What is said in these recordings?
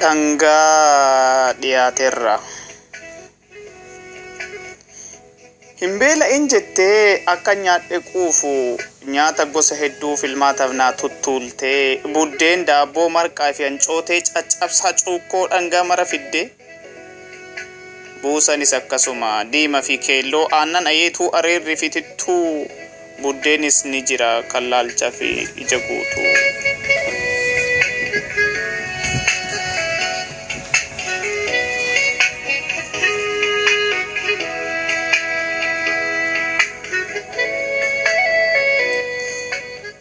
dhangaa dhiyaateerra. Hin beela'in jettee akka nyaadhe quufu nyaata gosa hedduu filmaataaf naa tuttuultee buddeen daabboo marqaa fi hancootee caccabsaa cuukkoo dhangaa mara fidde. Buusanis akkasuma diimaa fi keelloo aannan ayeetuu areerri fi tittuu buddeenis ni jira kan laalchaa fi ija guutuu.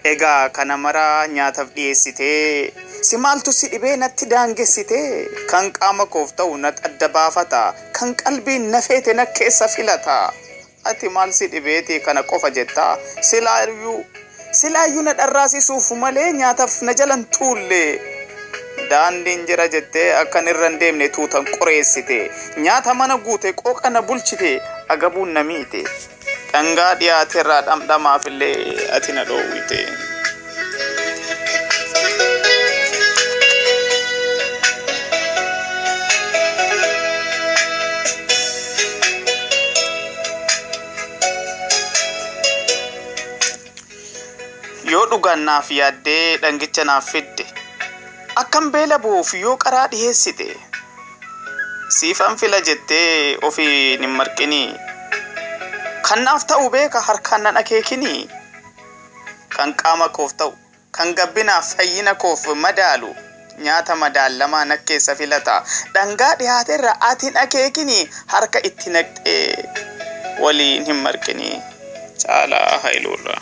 Egaa kana maraa nyaataaf dhiyeessitee si maaltu si dhibee natti daangessitee? Kan qaama koof ta'u na adda baafata kan qalbiin na feete na keessa filata. Ati maal si dhibeeti kana qofa jetta? Silaayyuu silaayyuu na dharraasisuuf malee nyaataaf na jalan tuulle daandiin jira jettee akkan irra hin deemne tuutan qoreessite nyaata mana guute qooqa na bulchite agabuun na miite. Dhangaa dhiyaateerraa dhamdhamaaf illee ati na dhoowwite. Yoo dhugaan naaf yaaddee dhangicha naaf fidde akkam beela bu'uuf yoo qaraa dhiheessite siifan fila jettee ofiin hin marqinii. Kan naaf ta'u beeka harkaan nan akeekinii? Kan qaama koof ta'u kan gabbinaaf fayyina koof madaalu nyaata madaalamaa na keessa filata. Dhangaa dhiyaateerra atiin akeekinii? Harka itti naqxee waliin hin marqinii. Caalaa haayiluurraa.